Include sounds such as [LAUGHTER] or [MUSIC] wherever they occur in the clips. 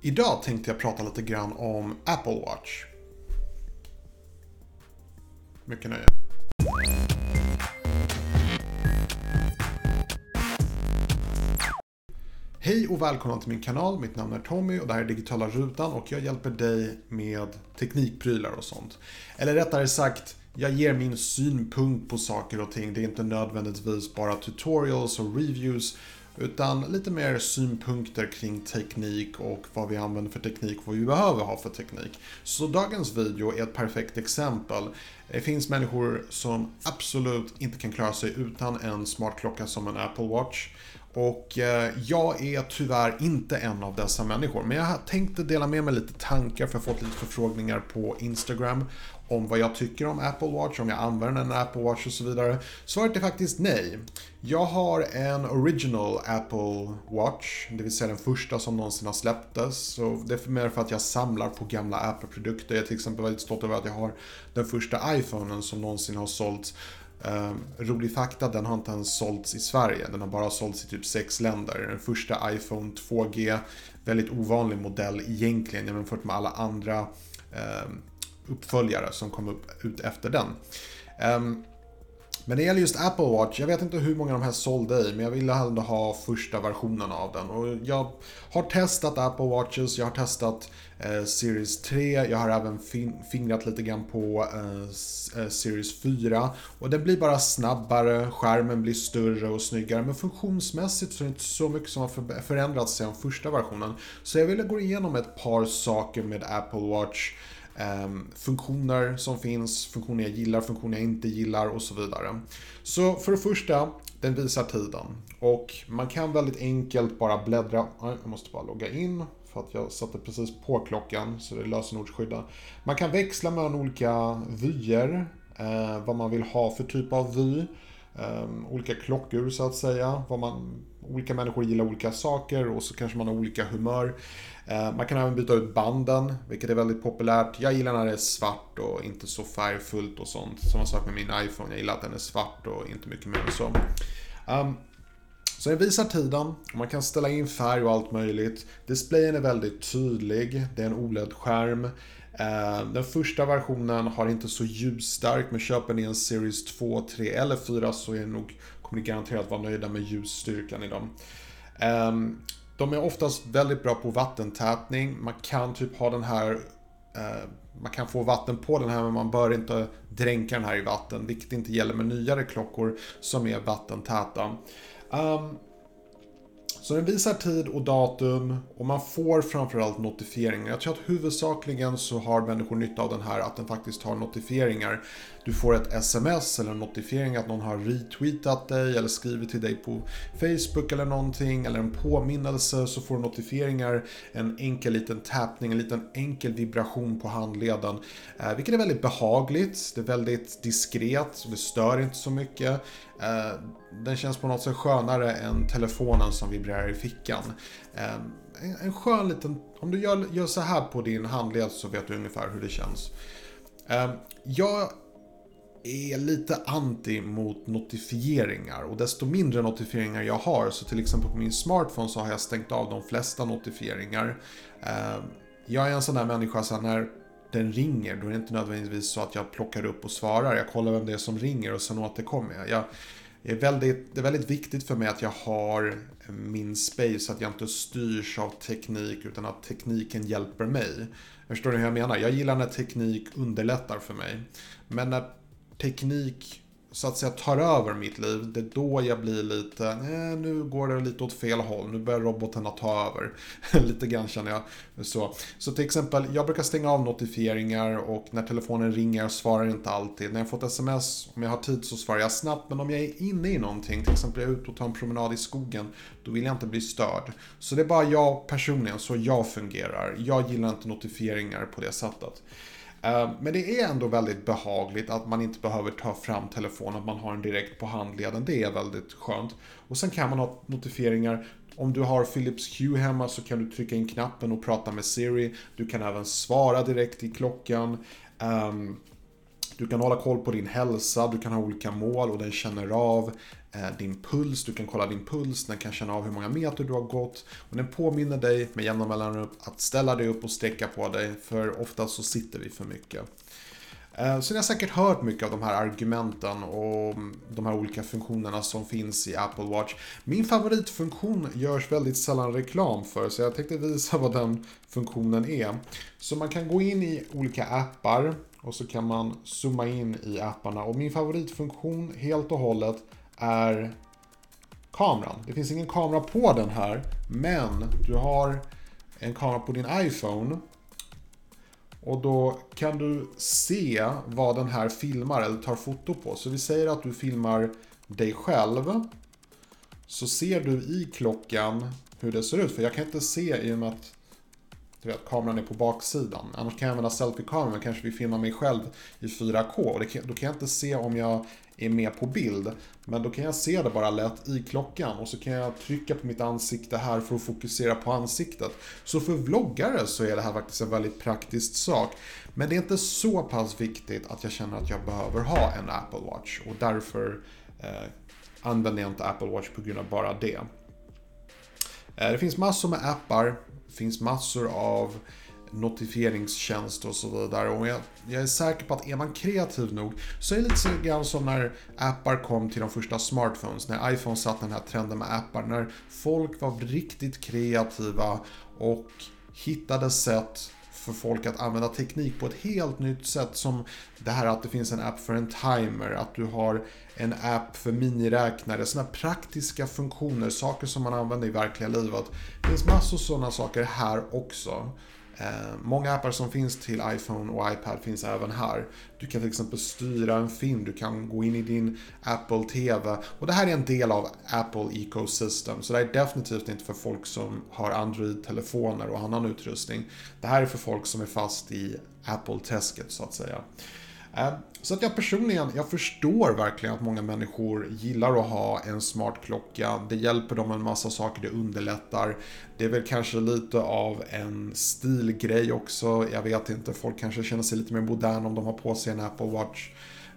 Idag tänkte jag prata lite grann om Apple Watch. Mycket nöje. Hej och välkomna till min kanal. Mitt namn är Tommy och det här är Digitala Rutan och jag hjälper dig med teknikprylar och sånt. Eller rättare sagt, jag ger min synpunkt på saker och ting. Det är inte nödvändigtvis bara tutorials och reviews utan lite mer synpunkter kring teknik och vad vi använder för teknik och vad vi behöver ha för teknik. Så dagens video är ett perfekt exempel. Det finns människor som absolut inte kan klara sig utan en smartklocka som en Apple Watch. Och eh, jag är tyvärr inte en av dessa människor. Men jag tänkte dela med mig lite tankar för jag har fått lite förfrågningar på Instagram om vad jag tycker om Apple Watch, om jag använder en Apple Watch och så vidare. Svaret är faktiskt nej. Jag har en original Apple Watch, det vill säga den första som någonsin har släpptes. Så det är mer för att jag samlar på gamla Apple-produkter. Jag är till exempel väldigt stolt över att jag har den första iPhonen som någonsin har sålts. Uh, rolig fakta, den har inte ens sålts i Sverige. Den har bara sålts i typ sex länder. Den första iPhone 2G, väldigt ovanlig modell egentligen jämfört med alla andra uh, uppföljare som kom upp ut efter den. Um, men det gäller just Apple Watch, jag vet inte hur många de här sålde i, men jag ville ändå ha första versionen av den. Och jag har testat Apple Watches, jag har testat eh, Series 3, jag har även fin fingrat lite grann på eh, eh Series 4. Och den blir bara snabbare, skärmen blir större och snyggare, men funktionsmässigt så är det inte så mycket som har förändrats sedan första versionen. Så jag ville gå igenom ett par saker med Apple Watch Ehm, funktioner som finns, funktioner jag gillar, funktioner jag inte gillar och så vidare. Så för det första, den visar tiden. Och man kan väldigt enkelt bara bläddra, jag måste bara logga in för att jag satte precis på klockan så det är lösenordsskydda. Man kan växla mellan olika vyer, eh, vad man vill ha för typ av vy. Ehm, olika klockor så att säga. Vad man, olika människor gillar olika saker och så kanske man har olika humör. Eh, man kan även byta ut banden, vilket är väldigt populärt. Jag gillar när det är svart och inte så färgfullt och sånt. Samma sak med min iPhone, jag gillar att den är svart och inte mycket mer än så. Um, så den visar tiden, man kan ställa in färg och allt möjligt. Displayen är väldigt tydlig, det är en OLED-skärm. Eh, den första versionen har inte så ljusstark, men köper ni en Series 2, 3 eller 4 så är nog, kommer ni garanterat vara nöjda med ljusstyrkan i dem. Ehm, de är oftast väldigt bra på vattentätning. Man kan typ ha den här eh, man kan få vatten på den här men man bör inte dränka den här i vatten, vilket inte gäller med nyare klockor som är vattentäta. Um, så den visar tid och datum och man får framförallt notifieringar. Jag tror att huvudsakligen så har människor nytta av den här att den faktiskt har notifieringar. Du får ett sms eller en notifiering att någon har retweetat dig eller skrivit till dig på Facebook eller någonting eller en påminnelse så får du notifieringar, en enkel liten tappning, en liten enkel vibration på handleden. Eh, vilket är väldigt behagligt, det är väldigt diskret så det stör inte så mycket. Eh, den känns på något sätt skönare än telefonen som vibrerar i fickan. Eh, en skön liten, om du gör, gör så här på din handled så vet du ungefär hur det känns. Eh, jag är lite anti mot notifieringar och desto mindre notifieringar jag har, så till exempel på min smartphone så har jag stängt av de flesta notifieringar. Ehm, jag är en sån där människa så när den ringer, då är det inte nödvändigtvis så att jag plockar upp och svarar. Jag kollar vem det är som ringer och sen återkommer jag. jag är väldigt, det är väldigt viktigt för mig att jag har min space, att jag inte styrs av teknik utan att tekniken hjälper mig. Förstår ni hur jag menar? Jag gillar när teknik underlättar för mig. Men när teknik så att säga tar över mitt liv, det är då jag blir lite, eh, nu går det lite åt fel håll, nu börjar robotarna ta över. [LAUGHS] lite grann känner jag så. Så till exempel, jag brukar stänga av notifieringar och när telefonen ringer svarar inte alltid. När jag får ett sms, om jag har tid så svarar jag snabbt, men om jag är inne i någonting, till exempel jag är ute och tar en promenad i skogen, då vill jag inte bli störd. Så det är bara jag personligen, så jag fungerar. Jag gillar inte notifieringar på det sättet. Eh, men det är ändå väldigt behagligt att man inte behöver ta fram telefonen, att man har den direkt på handleden. Det är väldigt skönt. Och sen kan man ha notifieringar. Om du har Philips Hue hemma så kan du trycka in knappen och prata med Siri. Du kan även svara direkt i klockan. Ehm, du kan hålla koll på din hälsa, du kan ha olika mål och den känner av Eh, din puls, du kan kolla din puls, den kan känna av hur många meter du har gått och den påminner dig med jämna mellanrum att ställa dig upp och sträcka på dig för ofta så sitter vi för mycket. Eh, så ni har säkert hört mycket av de här argumenten och mm, de här olika funktionerna som finns i Apple Watch. Min favoritfunktion görs väldigt sällan reklam för så jag tänkte visa vad den funktionen är. Så man kan gå in i olika appar och så kan man zooma in i apparna och min favoritfunktion helt och hållet är kameran. Det finns ingen kamera på den här men du har en kamera på din iPhone och då kan du se vad den här filmar eller tar foto på. Så vi säger att du filmar dig själv. Så ser du i klockan hur det ser ut. För jag kan inte se i och med att du vet, kameran är på baksidan. Annars kan jag använda selfie-kameran, men kanske vill filma mig själv i 4K. Och kan, då kan jag inte se om jag är med på bild. Men då kan jag se det bara lätt i klockan och så kan jag trycka på mitt ansikte här för att fokusera på ansiktet. Så för vloggare så är det här faktiskt en väldigt praktisk sak. Men det är inte så pass viktigt att jag känner att jag behöver ha en Apple Watch och därför eh, använder jag inte Apple Watch på grund av bara det. Eh, det finns massor med appar, finns massor av notifieringstjänster och så vidare. Och jag, jag, är säker på att är man kreativ nog så är det lite grann som när appar kom till de första smartphones, när iPhone satte den här trenden med appar, när folk var riktigt kreativa och hittade sätt för folk att använda teknik på ett helt nytt sätt som det här att det finns en app för en timer, att du har en app för miniräknare, sådana praktiska funktioner, saker som man använder i verkliga livet. Det finns massor sådana saker här också. Eh, många appar som finns till iPhone och iPad finns även här. Du kan till exempel styra en film, du kan gå in i din Apple TV. Och det här är en del av Apple Ecosystem, så det är definitivt inte för folk som har Android-telefoner och annan utrustning. Det här är för folk som är fast i Apple-träsket så att säga. Eh, så att jag personligen, jag förstår verkligen att många människor gillar att ha en smart klocka. Det hjälper dem en massa saker, det underlättar. Det är väl kanske lite av en stilgrej också. Jag vet inte, folk kanske känner sig lite mer moderna om de har på sig en Apple Watch.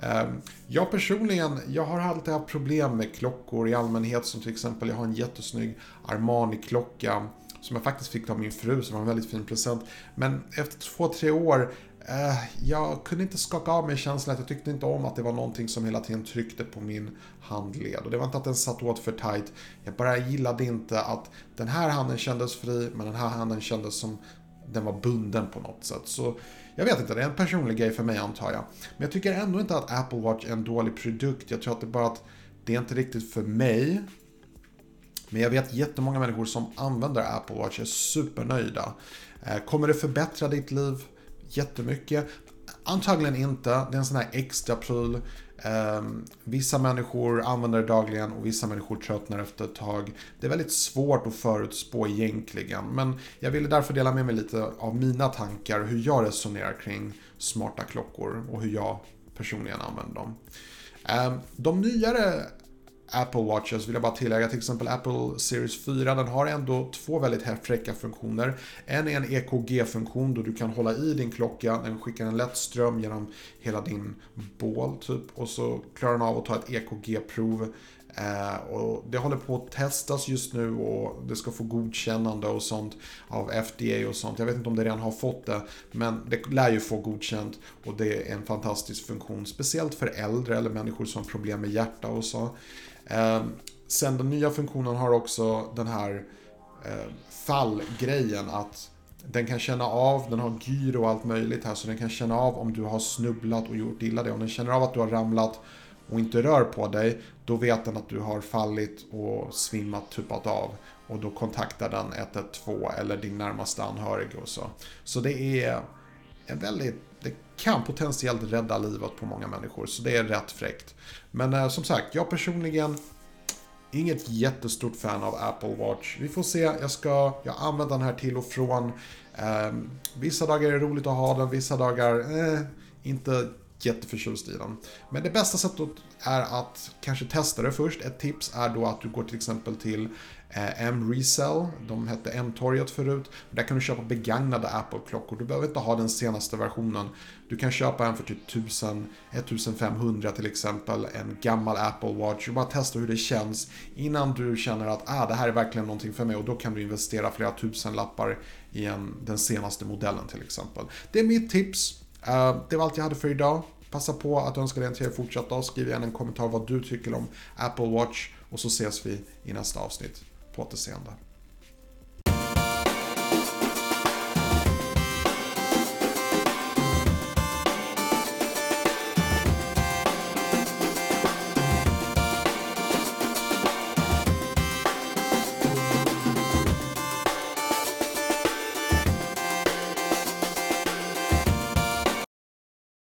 Ehm, jag personligen, jag har alltid haft problem med klockor i allmänhet som till exempel jag har en jättesnygg Armani-klocka som jag faktiskt fick av min fru, som var en väldigt fin present. Men efter två, tre år Eh, jag kunde inte skaka av mig känslan att jag tyckte inte om att det var någonting som hela tiden tryckte på min handled. Och det var inte att den satt åt för tight. Jag bara gillade inte att den här handen kändes fri, men den här handen kändes som den var bunden på något sätt. Så jag vet inte, det är en personlig grej för mig antar jag. Men jag tycker ändå inte att Apple Watch är en dålig produkt. Jag tror att det är bara att det är inte riktigt för mig. Men jag vet jättemånga människor som använder Apple Watch är supernöjda. Eh, kommer det förbättra ditt liv? Jättemycket. Antagligen inte. Det är en sån här extra pryl. Um, vissa människor använder det dagligen och vissa människor tröttnar efter ett tag. Det är väldigt svårt att förutspå egentligen. Men jag ville därför dela med mig lite av mina tankar, hur jag resonerar kring smarta klockor och hur jag personligen använder dem. Um, de nyare Apple Watches vill jag bara tillägga, till exempel Apple Series 4, den har ändå två väldigt fräcka funktioner. En är en EKG-funktion då du kan hålla i din klocka, den skickar en lätt ström genom hela din bål typ och så klarar den av att ta ett EKG-prov. Eh, och det håller på att testas just nu och det ska få godkännande och sånt av FDA och sånt. Jag vet inte om det redan har fått det, men det lär ju få godkänt och det är en fantastisk funktion, speciellt för äldre eller människor som har problem med hjärta och så. Ehm, sen den nya funktionen har också den här eh, fallgrejen att den kan känna av, den har gyro och allt möjligt här, så den kan känna av om du har snubblat och gjort illa dig. Om den känner av att du har ramlat och inte rör på dig, då vet den att du har fallit och svimmat, tuppat av. Och då kontaktar den 112 eller din närmaste anhörig. och så. Så det är en väldigt, det kan potentiellt rädda livet på många människor, så det är rätt fräckt. Men eh, som sagt, jag personligen Inget jättestort fan av Apple Watch. Vi får se, jag ska, jag använder den här till och från. Eh, vissa dagar är det roligt att ha den, vissa dagar eh, inte jätteförtjust i den. Men det bästa sättet är att kanske testa det först. Ett tips är då att du går till exempel till eh, M-Resell, de hette M-torget förut. Där kan du köpa begagnade Apple-klockor. Du behöver inte ha den senaste versionen. Du kan köpa en för typ 1000, 1500 till exempel, en gammal Apple Watch och bara testa hur det känns innan du känner att ah, det här är verkligen någonting för mig och då kan du investera flera tusen lappar i en, den senaste modellen till exempel. Det är mitt tips. Uh, det var allt jag hade för idag. Passa på att önska dig en trevlig fortsatt dag. Skriv gärna en kommentar vad du tycker om Apple Watch och så ses vi i nästa avsnitt. På återseende.